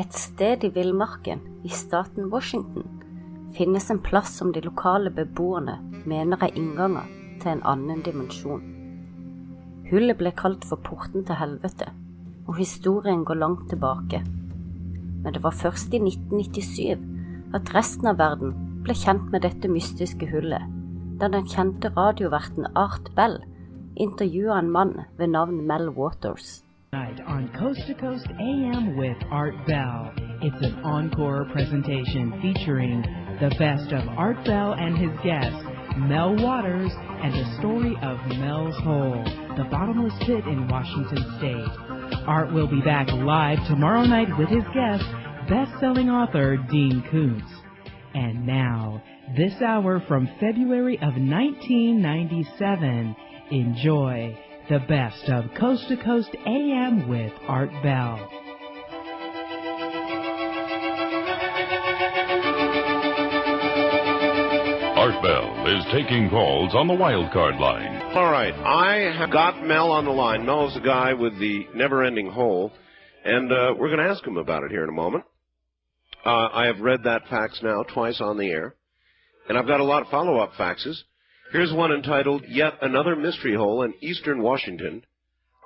Et sted i villmarken i staten Washington finnes en plass som de lokale beboerne mener er innganger til en annen dimensjon. Hullet ble kalt for Porten til helvete, og historien går langt tilbake. Men det var først i 1997 at resten av verden ble kjent med dette mystiske hullet, da den kjente radioverten Art Bell intervjua en mann ved navn Mel Waters. Tonight on Coast to Coast AM with Art Bell. It's an encore presentation featuring the best of Art Bell and his guest, Mel Waters, and the story of Mel's Hole, the bottomless pit in Washington State. Art will be back live tomorrow night with his guest, best-selling author Dean Koontz. And now, this hour from February of 1997, enjoy the best of Coast to Coast AM with Art Bell. Art Bell is taking calls on the wildcard line. All right, I have got Mel on the line. Mel's the guy with the never-ending hole, and uh, we're going to ask him about it here in a moment. Uh, I have read that fax now twice on the air, and I've got a lot of follow-up faxes. Here's one entitled "Yet Another Mystery Hole in Eastern Washington."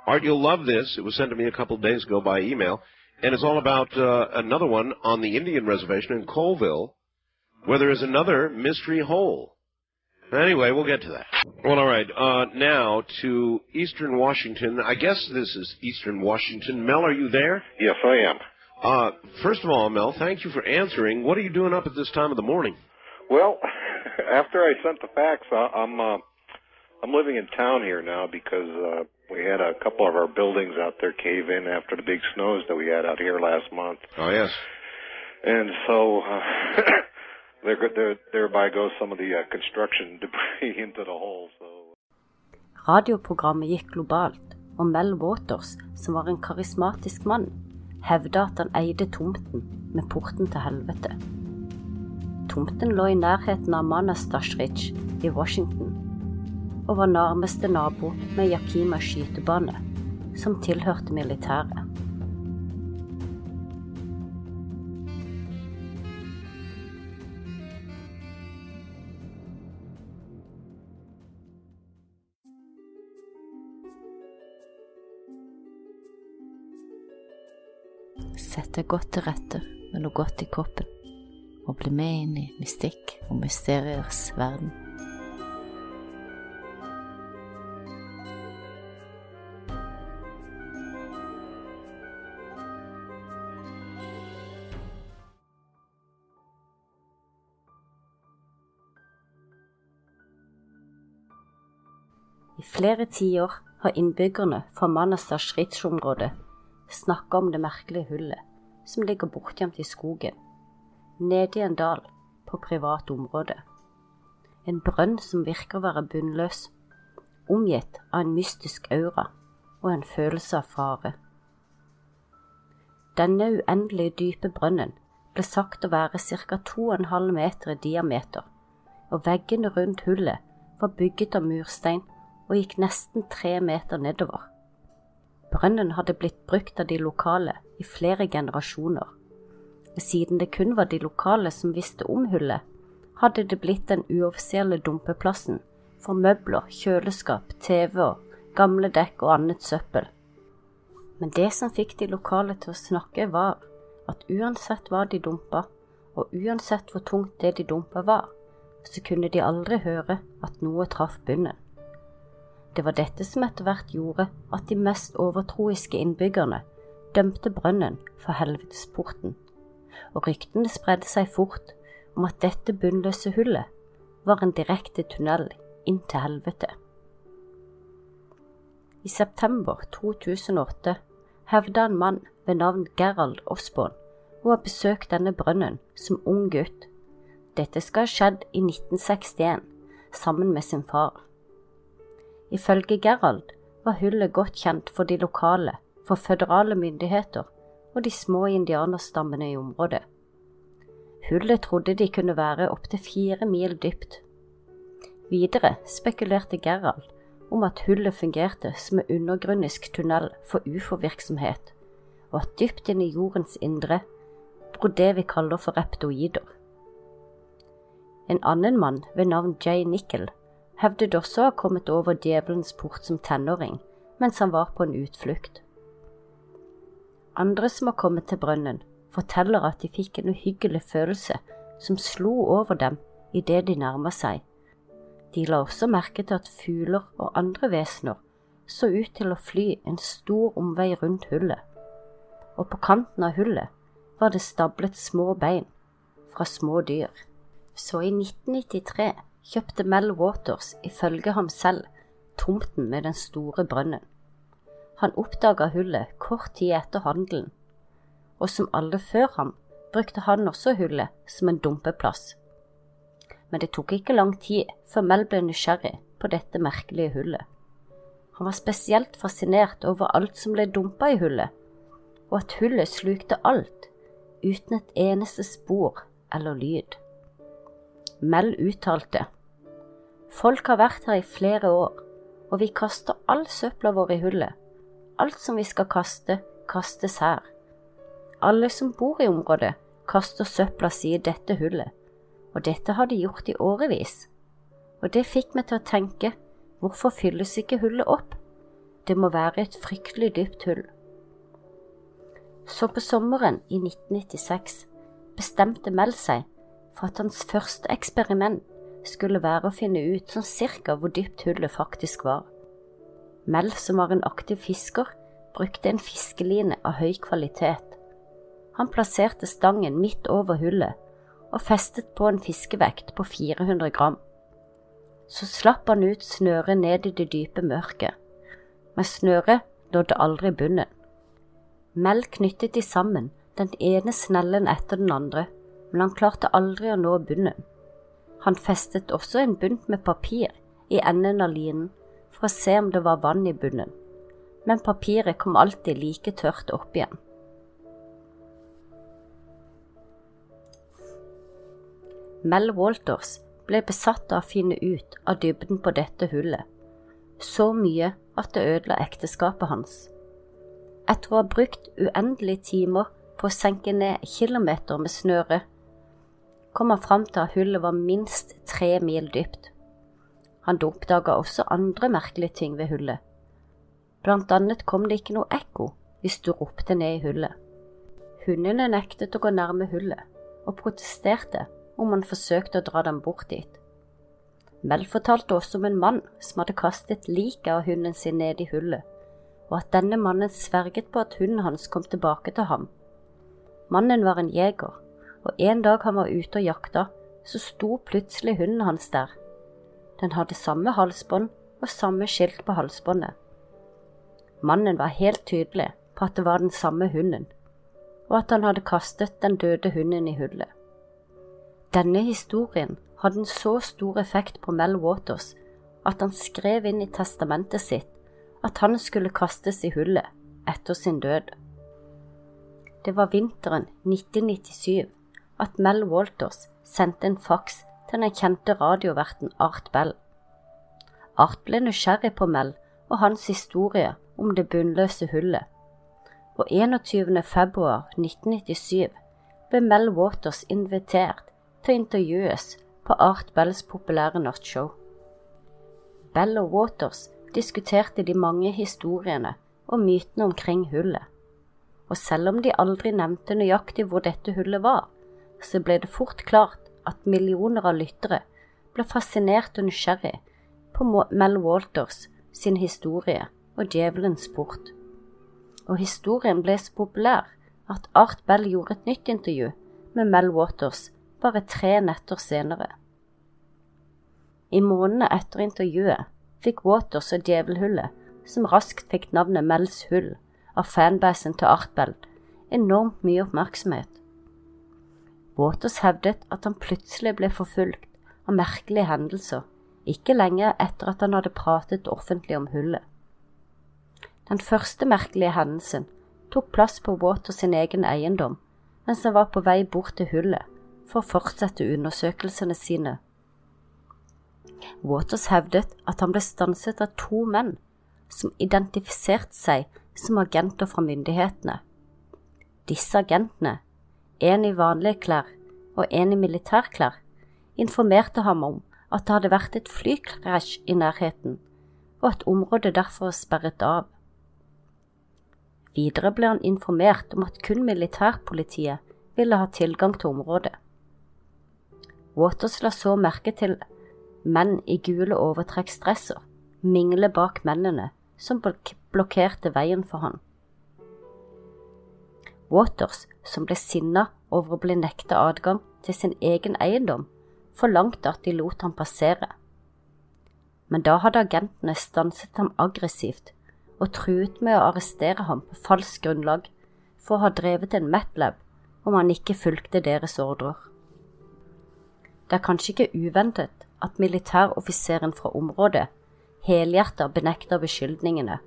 Art, you'll love this. It was sent to me a couple of days ago by email, and it's all about uh, another one on the Indian reservation in Colville, where there is another mystery hole. Anyway, we'll get to that. Well, all right. Uh, now to Eastern Washington. I guess this is Eastern Washington. Mel, are you there? Yes, I am. Uh, first of all, Mel, thank you for answering. What are you doing up at this time of the morning? Well, after I sent the fax, I, I'm uh, I'm living in town here now because uh, we had a couple of our buildings out there cave in after the big snows that we had out here last month, Oh, yes. and so uh, there, there thereby goes some of the uh, construction debris into the hole. So. Radioprogrammet gikk globalt, og Mel Waters, som var en karismatisk mann, hevda at han eide tomten med porten til helvete. Tomten lå i nærheten av Manastash Ridge i Washington, og var nærmeste nabo med Yakima skytebane, som tilhørte militæret. Sett deg godt til rette med noe godt i koppen, og bli med inn i mystikk og mysteriers verden. I flere tiår har innbyggerne fra Manastas Ridge-området snakka om det merkelige hullet som ligger bortgjemt i skogen, nede i en dal på privat område. En brønn som virker å være bunnløs, omgitt av en mystisk aura og en følelse av fare. Denne uendelig dype brønnen ble sagt å være ca. 2,5 meter i diameter, og veggene rundt hullet var bygget av murstein og gikk nesten tre meter nedover. Brønnen hadde blitt brukt av de lokale i flere generasjoner. Siden det kun var de lokale som visste om hullet, hadde det blitt den uoffisielle dumpeplassen for møbler, kjøleskap, TV-er, gamle dekk og annet søppel. Men det som fikk de lokale til å snakke, var at uansett hva de dumpa, og uansett hvor tungt det de dumpa var, så kunne de aldri høre at noe traff bunnen. Det var dette som etter hvert gjorde at de mest overtroiske innbyggerne dømte brønnen for helvetesporten, og ryktene spredde seg fort om at dette bunnløse hullet var en direkte tunnel inn til helvete. I september 2008 hevda en mann ved navn Gerald Osborne å ha besøkt denne brønnen som ung gutt. Dette skal ha skjedd i 1961, sammen med sin far. Ifølge Gerald var hullet godt kjent for de lokale, for føderale myndigheter og de små indianerstammene i området. Hullet trodde de kunne være opptil fire mil dypt. Videre spekulerte Gerald om at hullet fungerte som en undergrunnisk tunnel for ufo-virksomhet, og at dypt inn i jordens indre bor det vi kaller for reptoider. En annen mann ved navn Jay Nickel hevdet også å ha kommet over djevelens port som tenåring mens han var på en utflukt. Andre som har kommet til brønnen, forteller at de fikk en uhyggelig følelse som slo over dem idet de nærma seg. De la også merke til at fugler og andre vesener så ut til å fly en stor omvei rundt hullet, og på kanten av hullet var det stablet små bein fra små dyr. Så i 1993 kjøpte Mel Waters ifølge ham selv tomten med den store brønnen. Han oppdaga hullet kort tid etter handelen, og som alle før ham brukte han også hullet som en dumpeplass. Men det tok ikke lang tid før Mel ble nysgjerrig på dette merkelige hullet. Han var spesielt fascinert over alt som ble dumpa i hullet, og at hullet slukte alt uten et eneste spor eller lyd. Mel uttalte Folk har vært her i flere år, og vi kaster all søpla vår i hullet. Alt som vi skal kaste, kastes her. Alle som bor i området, kaster søpla si i dette hullet, og dette har de gjort i årevis. Og det fikk meg til å tenke, hvorfor fylles ikke hullet opp? Det må være et fryktelig dypt hull. Så på sommeren i 1996 bestemte Mel seg for at hans første eksperiment skulle være å finne ut sånn cirka hvor dypt hullet faktisk var. Mel, som var en aktiv fisker, brukte en fiskeline av høy kvalitet. Han plasserte stangen midt over hullet og festet på en fiskevekt på 400 gram. Så slapp han ut snøret ned i det dype mørket, men snøret nådde aldri bunnen. Mel knyttet de sammen, den ene snellen etter den andre, men han klarte aldri å nå bunnen. Han festet også en bunt med papir i enden av linen for å se om det var vann i bunnen, men papiret kom alltid like tørt opp igjen. Mel Walters ble besatt av å finne ut av dybden på dette hullet, så mye at det ødela ekteskapet hans. Etter å ha brukt uendelige timer på å senke ned kilometer med snøre, kom han fram til at hullet var minst tre mil dypt. Han oppdaga også andre merkelige ting ved hullet. Blant annet kom det ikke noe ekko hvis du ropte ned i hullet. Hundene nektet å gå nærme hullet, og protesterte om man forsøkte å dra dem bort dit. Mel fortalte også om en mann som hadde kastet liket av hunden sin ned i hullet, og at denne mannen sverget på at hunden hans kom tilbake til ham. Mannen var en jeger, og en dag han var ute og jakta, så sto plutselig hunden hans der. Den hadde samme halsbånd og samme skilt på halsbåndet. Mannen var helt tydelig på at det var den samme hunden, og at han hadde kastet den døde hunden i hullet. Denne historien hadde en så stor effekt på Mel Waters at han skrev inn i testamentet sitt at han skulle kastes i hullet etter sin død. Det var vinteren 1997 at Mel Walters sendte en faks til den kjente radioverten Art Bell. Art ble nysgjerrig på Mel og hans historie om det bunnløse hullet, og 21. februar 1997 ble Mel Waters invitert til å intervjues på Art Bells populære nattshow. Bell og Waters diskuterte de mange historiene og mytene omkring hullet, og selv om de aldri nevnte nøyaktig hvor dette hullet var, så ble det fort klart at millioner av lyttere ble fascinert og nysgjerrig på Mel Walters sin historie og djevelens port. Og historien ble så populær at Art Bell gjorde et nytt intervju med Mel Waters bare tre netter senere. I månedene etter intervjuet fikk Waters og Djevelhullet, som raskt fikk navnet Mels hull av fanbasen til Art Bell, enormt mye oppmerksomhet. Waters hevdet at han plutselig ble forfulgt av merkelige hendelser, ikke lenge etter at han hadde pratet offentlig om hullet. Den første merkelige hendelsen tok plass på Waters sin egen eiendom mens han var på vei bort til hullet for å fortsette undersøkelsene sine Waters hevdet at han ble stanset av to menn som identifiserte seg som agenter fra myndighetene. Disse agentene, en i vanlige klær og en i militærklær, informerte ham om at det hadde vært et flykrasj i nærheten, og at området derfor var sperret av. Videre ble han informert om at kun militærpolitiet ville ha tilgang til området. Waters la så merke til menn i gule overtrekksdresser mingle bak mennene som blokkerte veien for han. Waters, som ble sinna over å bli nekta adgang til sin egen eiendom, forlangte at de lot ham passere. Men da hadde agentene stanset ham aggressivt og truet med å arrestere ham på falskt grunnlag for å ha drevet en Matlab om han ikke fulgte deres ordrer. Det er kanskje ikke uventet at militæroffiseren fra området helhjertet benekter beskyldningene,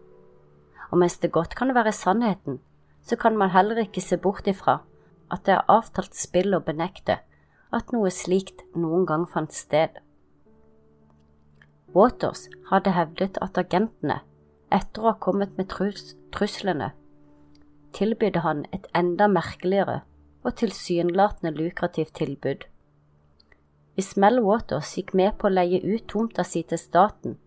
og mens det godt kan være sannheten, så kan man heller ikke se bort ifra at det er avtalt spill å benekte at noe slikt noen gang fant sted. Waters hadde hevdet at agentene, etter å ha kommet med trus truslene, tilbydde han et enda merkeligere og tilsynelatende lukrativt tilbud. Hvis Mel Waters gikk med på å leie ut tomta si til staten,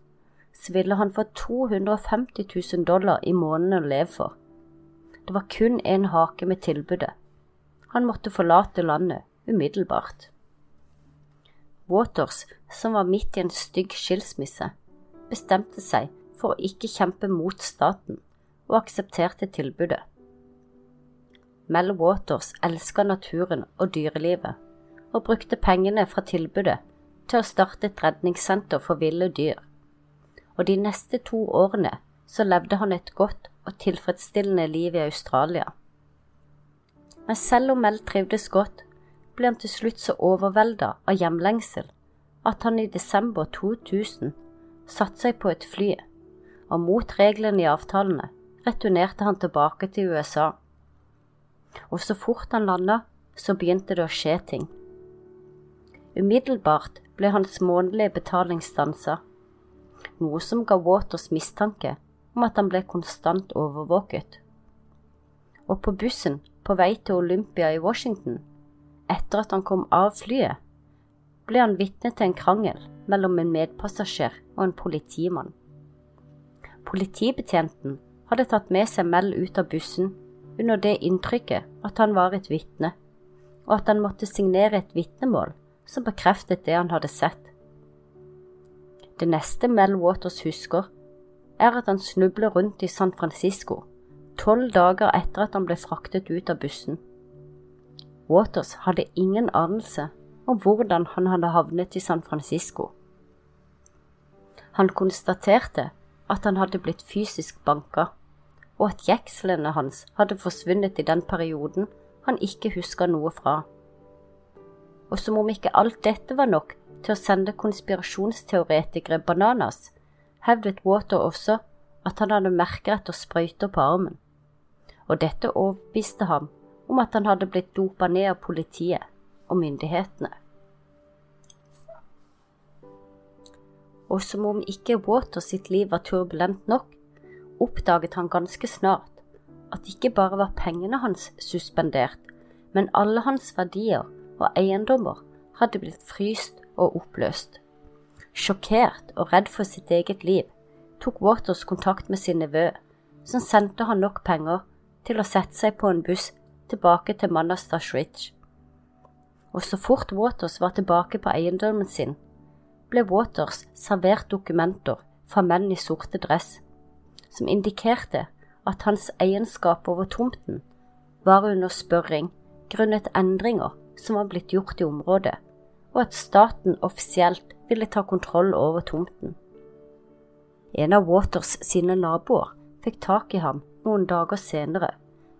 så ville han få 250 000 dollar i måneden å leve for. Det var kun en hake med tilbudet. Han måtte forlate landet umiddelbart. Waters, som var midt i en stygg skilsmisse, bestemte seg for å ikke kjempe mot staten, og aksepterte tilbudet. Mel Waters elska naturen og dyrelivet, og brukte pengene fra tilbudet til å starte et redningssenter for ville dyr. Og de neste to årene så levde han et godt og tilfredsstillende liv i Australia. Men selv om Mel trivdes godt, ble han til slutt så overvelda av hjemlengsel at han i desember 2000 satte seg på et fly, og mot reglene i avtalene returnerte han tilbake til USA. Og så fort han landa, så begynte det å skje ting. Umiddelbart ble hans månedlige betaling stansa, noe som ga Waters mistanke om at han ble konstant overvåket. Og på bussen på vei til Olympia i Washington etter at han kom av flyet, ble han vitne til en krangel mellom en medpassasjer og en politimann. Politibetjenten hadde tatt med seg Mel ut av bussen under det inntrykket at han var et vitne, og at han måtte signere et vitnemål som bekreftet det han hadde sett. Det neste Mel Waters husker, er at han snubler rundt i San Francisco, tolv dager etter at han ble fraktet ut av bussen. Waters hadde ingen anelse om hvordan han hadde havnet i San Francisco. Han konstaterte at han hadde blitt fysisk banka, og at jekslene hans hadde forsvunnet i den perioden han ikke huska noe fra. Og som om ikke alt dette var nok til å sende konspirasjonsteoretikere bananas, hevdet Water også at han hadde merker etter sprøyter på armen, og dette overbeviste ham om at han hadde blitt dopa ned av politiet og myndighetene. Og som om ikke Water sitt liv var turbulent nok, oppdaget han ganske snart at ikke bare var pengene hans suspendert, men alle hans verdier og eiendommer hadde blitt fryst og oppløst. Sjokkert og redd for sitt eget liv tok Waters kontakt med sin nevø, som sendte han nok penger til å sette seg på en buss tilbake til Manastash Ridge. Og så fort Waters var tilbake på eiendommen sin, ble Waters servert dokumenter fra menn i sorte dress, som indikerte at hans egenskap over tomten var under spørring grunnet endringer som var blitt gjort i området, og at staten offisielt ville ta kontroll over tomten. En av Waters sine naboer fikk tak i ham noen dager senere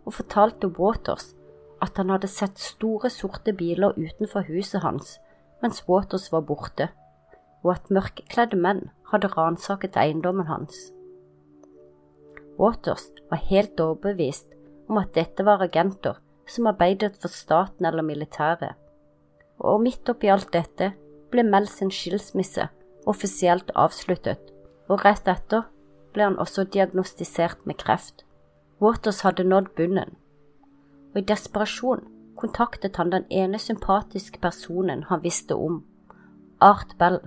og fortalte Waters at han hadde sett store, sorte biler utenfor huset hans mens Waters var borte, og at mørkekledde menn hadde ransaket eiendommen hans. Waters var helt overbevist om at dette var agenter som arbeidet for staten eller militæret, og midt oppi alt dette ble Mel sin skilsmisse offisielt avsluttet, og rett etter ble han også diagnostisert med kreft. Waters hadde nådd bunnen, og i desperasjon kontaktet han den ene sympatiske personen han visste om, Art Bell,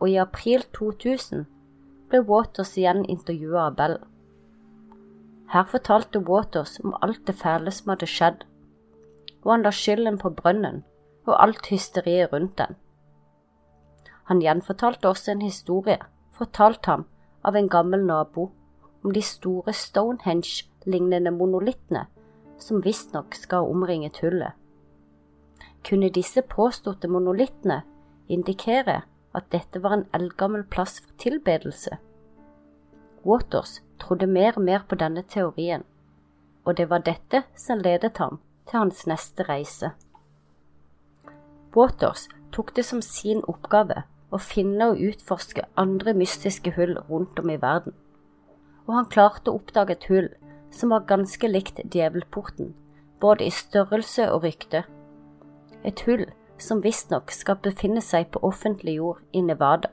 og i april 2000 ble Waters igjen intervjua av Bell. Her fortalte Waters om alt det fæle som hadde skjedd, og han la skylden på brønnen og alt hysteriet rundt den. Han gjenfortalte også en historie fortalt ham av en gammel nabo om de store Stonehenge-lignende monolittene som visstnok skal ha omringet hullet. Kunne disse påståtte monolittene indikere at dette var en eldgammel plass for tilbedelse? Waters trodde mer og mer på denne teorien, og det var dette som ledet ham til hans neste reise. Waters tok det som sin oppgave å finne og utforske andre mystiske hull rundt om i verden, og han klarte å oppdage et hull som var ganske likt Djevelporten, både i størrelse og rykte. Et hull som visstnok skal befinne seg på offentlig jord i Nevada.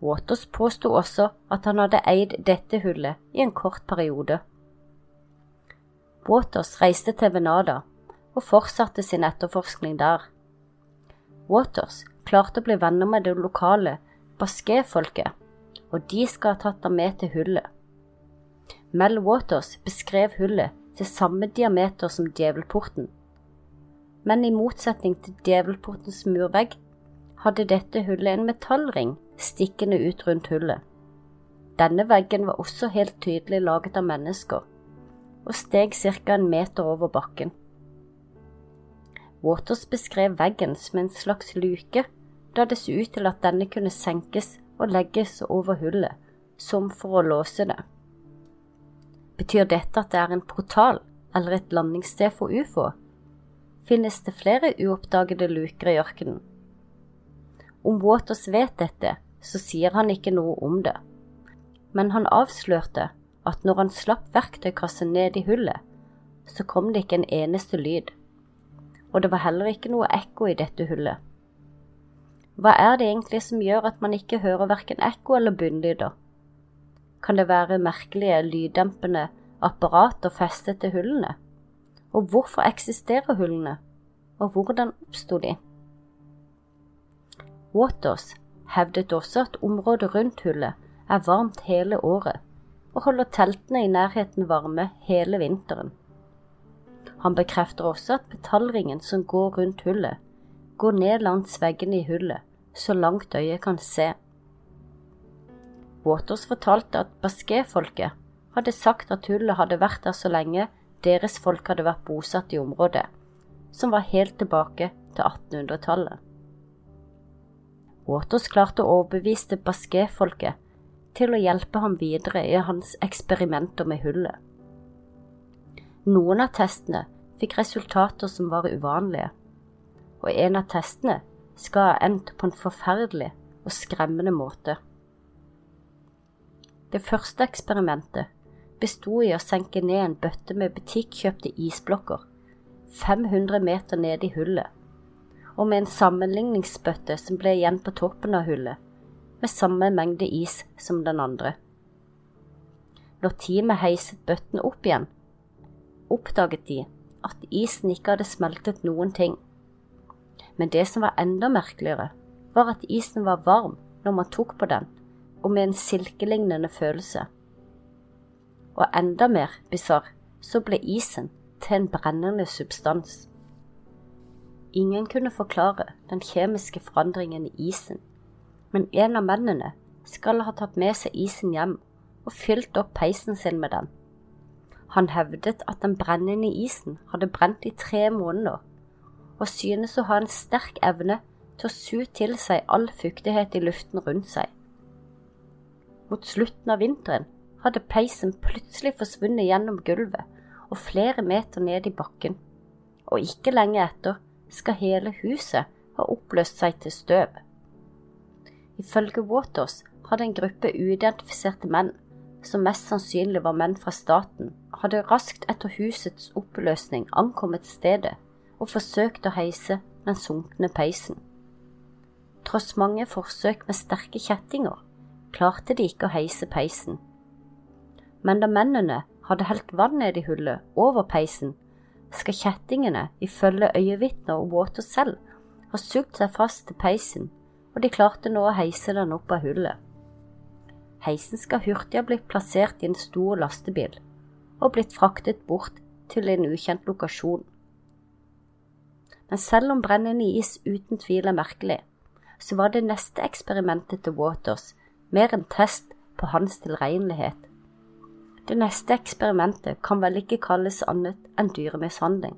Waters påsto også at han hadde eid dette hullet i en kort periode. Waters reiste til Venada og fortsatte sin etterforskning der. Waters klarte å bli venner med det lokale Basquet-folket, og de skal ha tatt ham med til hullet. Mel Waters beskrev hullet til samme diameter som Djevelporten, men i motsetning til Djevelportens murvegg hadde dette hullet en metallring stikkende ut rundt hullet. Denne veggen var også helt tydelig laget av mennesker, og steg ca. en meter over bakken. Waters beskrev veggen som en slags luke, da det så ut til at denne kunne senkes og legges over hullet, som for å låse det. Betyr dette at det er en portal eller et landingssted for ufo? Finnes det flere uoppdagede luker i ørkenen? Om Waters vet dette, så sier han ikke noe om det, men han avslørte at når han slapp verktøykassen ned i hullet, så kom det ikke en eneste lyd, og det var heller ikke noe ekko i dette hullet. Hva er det egentlig som gjør at man ikke hører verken ekko eller bunnlyder? Kan det være merkelige lyddempende apparater festet til hullene? Og hvorfor eksisterer hullene, og hvordan oppsto de? Waters hevdet også at området rundt hullet er varmt hele året og holder teltene i nærheten varme hele vinteren. Han bekrefter også at metallringen som går rundt hullet, går ned langs veggene i hullet så langt øyet kan se. Waters fortalte at Basquet-folket hadde sagt at hullet hadde vært der så lenge deres folk hadde vært bosatt i området, som var helt tilbake til 1800-tallet. Waters klarte å overbevise Basquet-folket til å hjelpe ham videre i hans eksperimenter med hullet. Noen av testene fikk resultater som var uvanlige, og en av testene skal ha endt på en forferdelig og skremmende måte. Det første eksperimentet besto i å senke ned en bøtte med butikkjøpte isblokker 500 meter nede i hullet og med en sammenligningsbøtte som ble igjen på toppen av hullet, med samme mengde is som den andre. Når teamet heiset bøtten opp igjen, oppdaget de at isen ikke hadde smeltet noen ting. Men det som var enda merkeligere, var at isen var varm når man tok på den, og med en silkelignende følelse. Og enda mer bisarr, så ble isen til en brennende substans. Ingen kunne forklare den kjemiske forandringen i isen, men en av mennene skal ha tatt med seg isen hjem og fylt opp peisen sin med den. Han hevdet at den brennende isen hadde brent i tre måneder, og synes å ha en sterk evne til å su til seg all fuktighet i luften rundt seg. Mot slutten av vinteren hadde peisen plutselig forsvunnet gjennom gulvet og flere meter ned i bakken, og ikke lenge etter skal hele huset ha oppløst seg til støv. Ifølge Waters hadde en gruppe uidentifiserte menn, som mest sannsynlig var menn fra staten, hadde raskt etter husets oppløsning ankommet stedet og forsøkt å heise den sunkne peisen. Tross mange forsøk med sterke kjettinger klarte de ikke å heise peisen. Men da mennene hadde helt vann ned i hullet over peisen, skal kjettingene, ifølge øyevitner og Water selv, ha sugd seg fast til peisen, og de klarte nå å heise den opp av hullet. Heisen skal hurtig ha blitt plassert i en stor lastebil og blitt fraktet bort til en ukjent lokasjon. Men selv om brennende is uten tvil er merkelig, så var det neste eksperimentet til Waters mer en test på hans tilregnelighet. Det neste eksperimentet kan vel ikke kalles annet enn dyremishandling,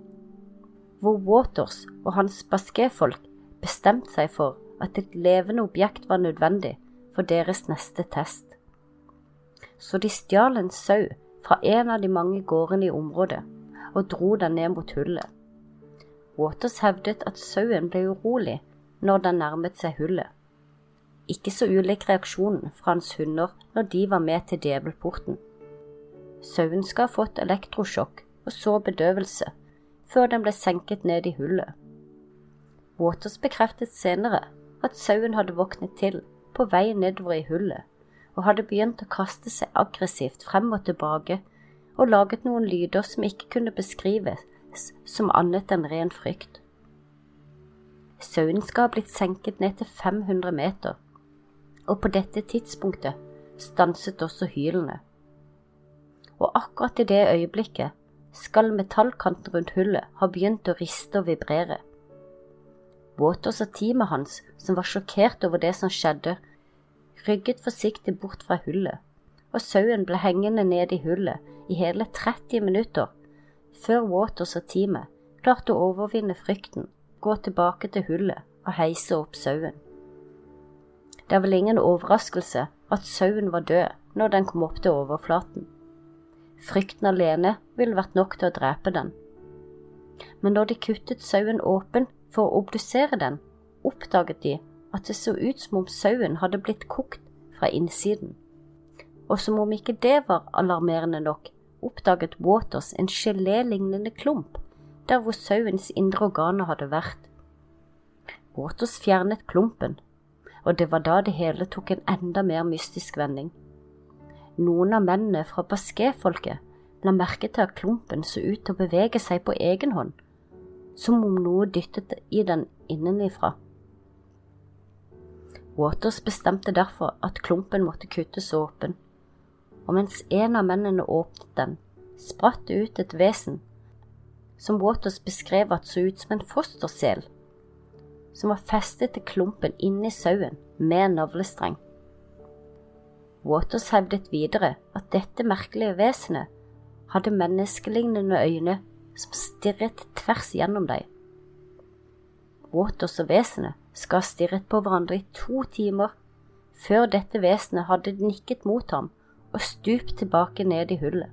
hvor Waters og hans baskefolk bestemte seg for at et levende objekt var nødvendig for deres neste test. Så de stjal en sau fra en av de mange gårdene i området og dro den ned mot hullet. Waters hevdet at sauen ble urolig når den nærmet seg hullet. Ikke så ulik reaksjonen fra hans hunder når de var med til djevelporten. Sauen skal ha fått elektrosjokk og så bedøvelse før den ble senket ned i hullet. Waters bekreftet senere at sauen hadde våknet til på vei nedover i hullet og hadde begynt å kaste seg aggressivt frem og tilbake og laget noen lyder som ikke kunne beskrives som annet enn ren frykt. Sauen skal ha blitt senket ned til 500 meter, og på dette tidspunktet stanset også hylene. Og akkurat i det øyeblikket skal metallkanten rundt hullet ha begynt å riste og vibrere. Waters og teamet hans, som var sjokkert over det som skjedde, rygget forsiktig bort fra hullet, og sauen ble hengende ned i hullet i hele 30 minutter før Waters og teamet klarte å overvinne frykten, gå tilbake til hullet og heise opp sauen. Det er vel ingen overraskelse at sauen var død når den kom opp til overflaten. Frykten alene ville vært nok til å drepe den. Men når de kuttet sauen åpen for å obdusere den, oppdaget de at det så ut som om sauen hadde blitt kokt fra innsiden. Og som om ikke det var alarmerende nok, oppdaget Waters en gelé-lignende klump der hvor sauens indre organer hadde vært. Waters fjernet klumpen, og det var da det hele tok en enda mer mystisk vending. Noen av mennene fra basquetfolket la merke til at klumpen så ut til å bevege seg på egen hånd, som om noe dyttet i den innenifra. Waters bestemte derfor at klumpen måtte kuttes åpen, og mens en av mennene åpnet den, spratt det ut et vesen som Waters beskrev at så ut som en fostersel, som var festet til klumpen inni sauen med navlestreng. Waters hevdet videre at dette merkelige vesenet hadde menneskelignende øyne som stirret tvers gjennom deg. Waters og vesenet skal ha stirret på hverandre i to timer før dette vesenet hadde nikket mot ham og stupt tilbake ned i hullet.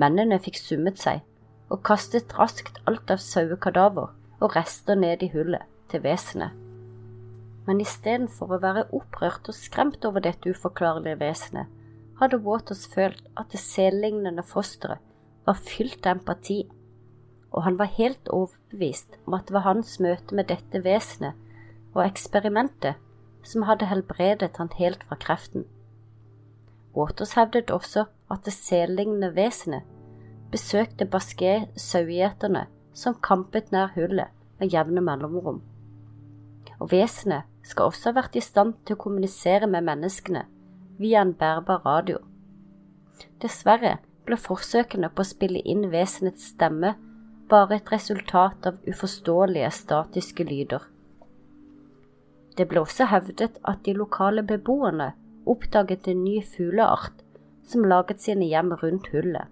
Mennene fikk summet seg og kastet raskt alt av sauekadaver og rester ned i hullet til vesenet men istedenfor å være opprørt og skremt over dette uforklarlige vesenet, hadde Waters følt at det sellignende fosteret var fylt av empati, og han var helt overbevist om at det var hans møte med dette vesenet og eksperimentet som hadde helbredet han helt fra kreften. Waters hevdet også at det sellignende vesenet besøkte Basquet-sauegjeterne som kampet nær hullet med jevne mellomrom. Og vesenet skal også ha vært i stand til å kommunisere med menneskene via en bærbar radio. Dessverre ble forsøkene på å spille inn vesenets stemme bare et resultat av uforståelige statiske lyder. Det ble også hevdet at de lokale beboerne oppdaget en ny fugleart som laget sine hjem rundt hullet.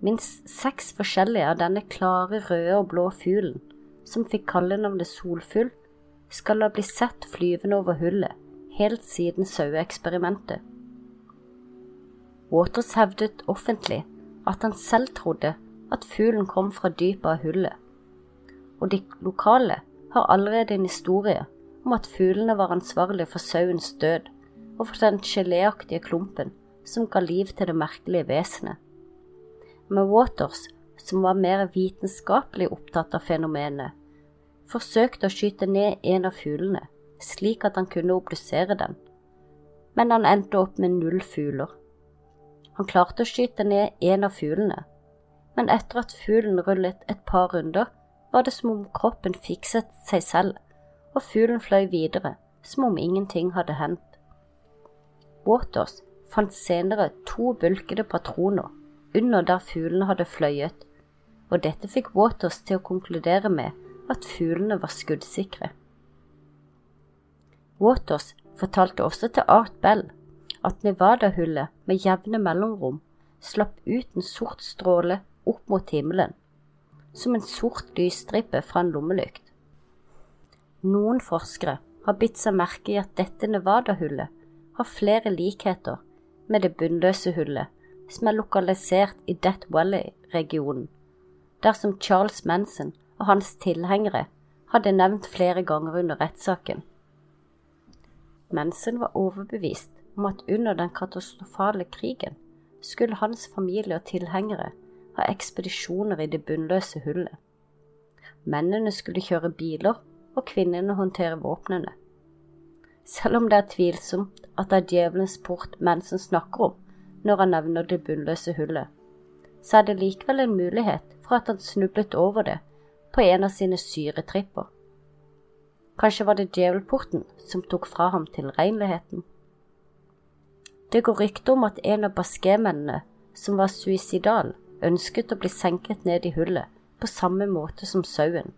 Minst seks forskjellige av denne klare røde og blå fuglen, som fikk kallenavnet solfugl, skal ha blitt sett flyvende over hullet helt siden saueeksperimentet. Waters hevdet offentlig at han selv trodde at fuglen kom fra dypet av hullet, og de lokale har allerede en historie om at fuglene var ansvarlige for sauens død og for den geléaktige klumpen som ga liv til det merkelige vesenet. Men Waters, som var mer vitenskapelig opptatt av fenomenet, forsøkte å skyte ned en av fuglene, slik at han kunne obdusere den, men han endte opp med null fugler. Han klarte å skyte ned en av fuglene, men etter at fuglen rullet et par runder, var det som om kroppen fikset seg selv, og fuglen fløy videre, som om ingenting hadde hendt. Waters fant senere to bulkede patroner under der fuglene hadde fløyet, og dette fikk Waters til å konkludere med at fuglene var skuddsikre. Waters fortalte også til Art Bell at Nevada-hullet med jevne mellomrom slapp ut en sort stråle opp mot himmelen, som en sort lysstripe fra en lommelykt. Noen forskere har bitt seg merke i at dette Nevada-hullet har flere likheter med det bunnløse hullet som er lokalisert i Death Valley-regionen, dersom Charles Manson og hans tilhengere hadde nevnt flere ganger under rettssaken. Manson var overbevist om at under den katastrofale krigen skulle hans familie og tilhengere ha ekspedisjoner i det bunnløse hullet. Mennene skulle kjøre biler, og kvinnene håndtere våpnene. Selv om det er tvilsomt at det er djevelens port Manson snakker om, når han nevner det bunnløse hullet, så er det likevel en mulighet for at han snublet over det på en av sine syretripper. Kanskje var det djevelporten som tok fra ham tilregneligheten. Det går rykter om at en av basquemennene som var suicidal, ønsket å bli senket ned i hullet på samme måte som sauen.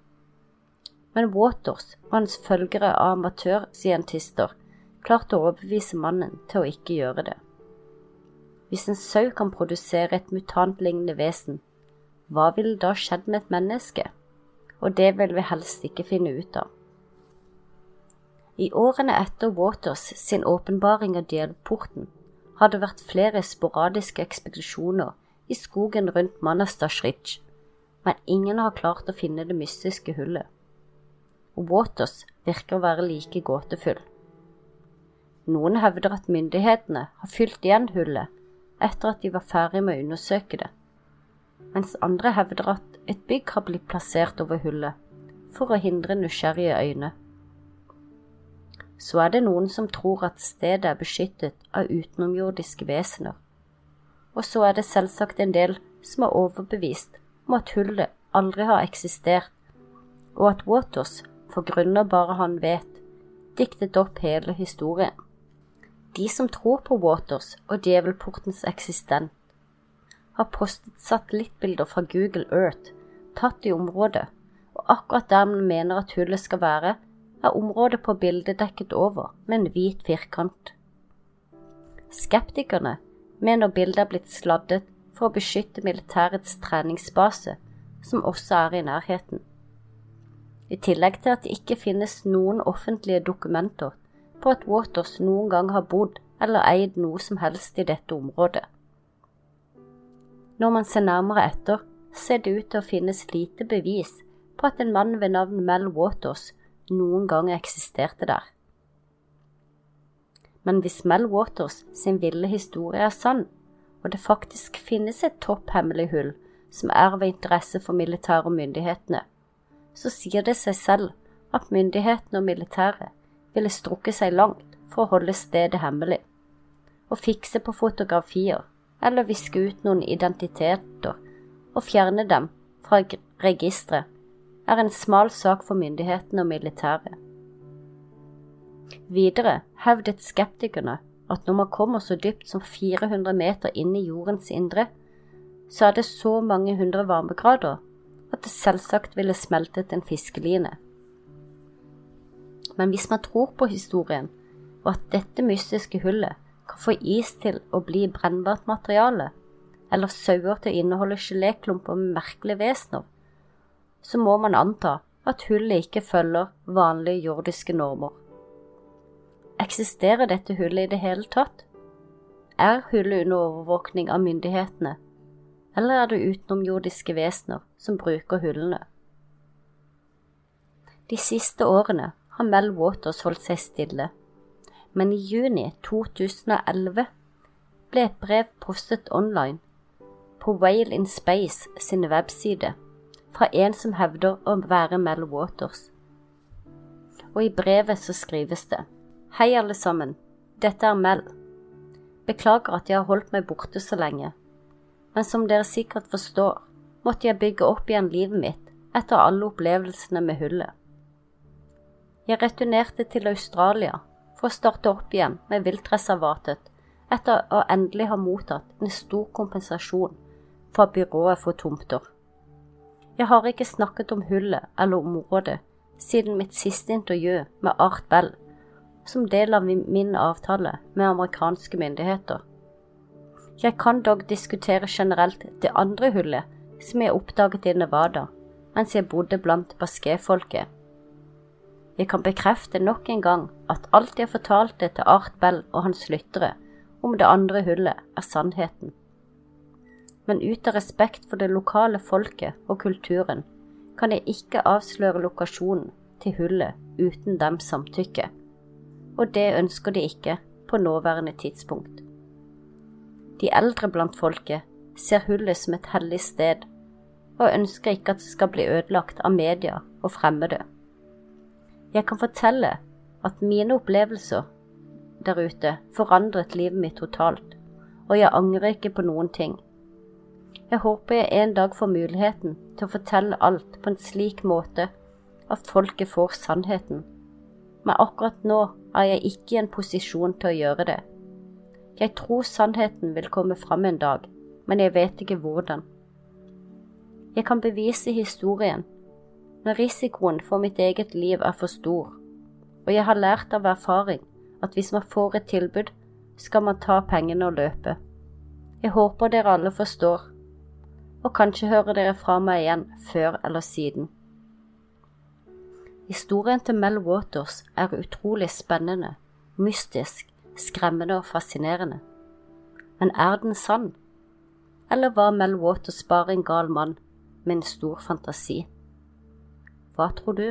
Men Waters og hans følgere av amatørscientister klarte å overbevise mannen til å ikke gjøre det. Hvis en sau kan produsere et mutantlignende vesen, hva ville da skjedd med et menneske? Og det vil vi helst ikke finne ut av. I årene etter Waters sin åpenbaring av djelporten har det vært flere sporadiske ekspedisjoner i skogen rundt Manastash Ridge, men ingen har klart å finne det mystiske hullet. Og Waters virker å være like gåtefull. Noen hevder at myndighetene har fylt igjen hullet etter at de var ferdig med å undersøke det, mens andre hevder at et bygg har blitt plassert over hullet for å hindre nysgjerrige øyne. Så er det noen som tror at stedet er beskyttet av utenomjordiske vesener, og så er det selvsagt en del som er overbevist om at hullet aldri har eksistert, og at Waters, for grunner bare han vet, diktet opp hele historien. De som tror på Waters og djevelportens eksistent, har postet satellittbilder fra Google Earth tatt i området, og akkurat der man mener at hullet skal være, er området på bildet dekket over med en hvit firkant. Skeptikerne mener bildet er blitt sladdet for å beskytte militærets treningsbase, som også er i nærheten. I tillegg til at det ikke finnes noen offentlige dokumenter på at Waters noen gang har bodd eller eid noe som helst i dette området. Når man ser nærmere etter, ser det ut til å finnes lite bevis på at en mann ved navn Mel Waters noen gang eksisterte der. Men hvis Mel Waters sin ville historie er sann, og det faktisk finnes et topphemmelig hull som er av interesse for militære og myndighetene, så sier det seg selv at myndighetene og militæret ville strukket seg langt for å holde stedet hemmelig, og fikse på fotografier eller viske ut noen identiteter og fjerne dem fra registeret, er en smal sak for myndighetene og militæret. Videre hevdet skeptikerne at når man kommer så dypt som 400 meter inn i jordens indre, så er det så mange hundre varmegrader at det selvsagt ville smeltet en fiskeline men hvis man tror på historien, og at dette mystiske hullet kan få is til å bli brennbart materiale, eller sauer til å inneholde geléklumper med merkelige vesener, så må man anta at hullet ikke følger vanlige jordiske normer. Eksisterer dette hullet i det hele tatt? Er hullet under overvåkning av myndighetene, eller er det utenomjordiske vesener som bruker hullene? De siste årene har Mel Waters holdt seg stille, men i juni 2011 ble et brev postet online på Whale in Space sin webside fra en som hevder å være Mel Waters. Og i brevet så skrives det Hei, alle sammen. Dette er Mel. Beklager at jeg har holdt meg borte så lenge, men som dere sikkert forstår, måtte jeg bygge opp igjen livet mitt etter alle opplevelsene med hullet. Jeg returnerte til Australia for å starte opp igjen med viltreservatet etter å endelig ha mottatt en stor kompensasjon fra byrået for tomter. Jeg har ikke snakket om hullet eller området siden mitt siste intervju med Art Bell som del av min avtale med amerikanske myndigheter. Jeg kan dog diskutere generelt det andre hullet som jeg oppdaget i Nevada mens jeg bodde blant basquetfolket. Jeg kan bekrefte nok en gang at alt jeg fortalte til Art Bell og hans lyttere om det andre hullet, er sannheten. Men ut av respekt for det lokale folket og kulturen kan jeg ikke avsløre lokasjonen til hullet uten dems samtykke og det ønsker de ikke på nåværende tidspunkt. De eldre blant folket ser hullet som et hellig sted, og ønsker ikke at det skal bli ødelagt av media og fremmede. Jeg kan fortelle at mine opplevelser der ute forandret livet mitt totalt, og jeg angrer ikke på noen ting. Jeg håper jeg en dag får muligheten til å fortelle alt på en slik måte at folket får sannheten men akkurat nå er jeg ikke i en posisjon til å gjøre det. Jeg tror sannheten vil komme fram en dag, men jeg vet ikke hvordan. Jeg kan bevise historien, men risikoen for mitt eget liv er for stor, og jeg har lært av erfaring at hvis man får et tilbud, skal man ta pengene og løpe. Jeg håper dere alle forstår, og kanskje hører dere fra meg igjen før eller siden. Historien til Mel Waters er utrolig spennende, mystisk, skremmende og fascinerende. Men er den sann? Eller var Mel Waters bare en gal mann med en stor fantasi? Hva tror du?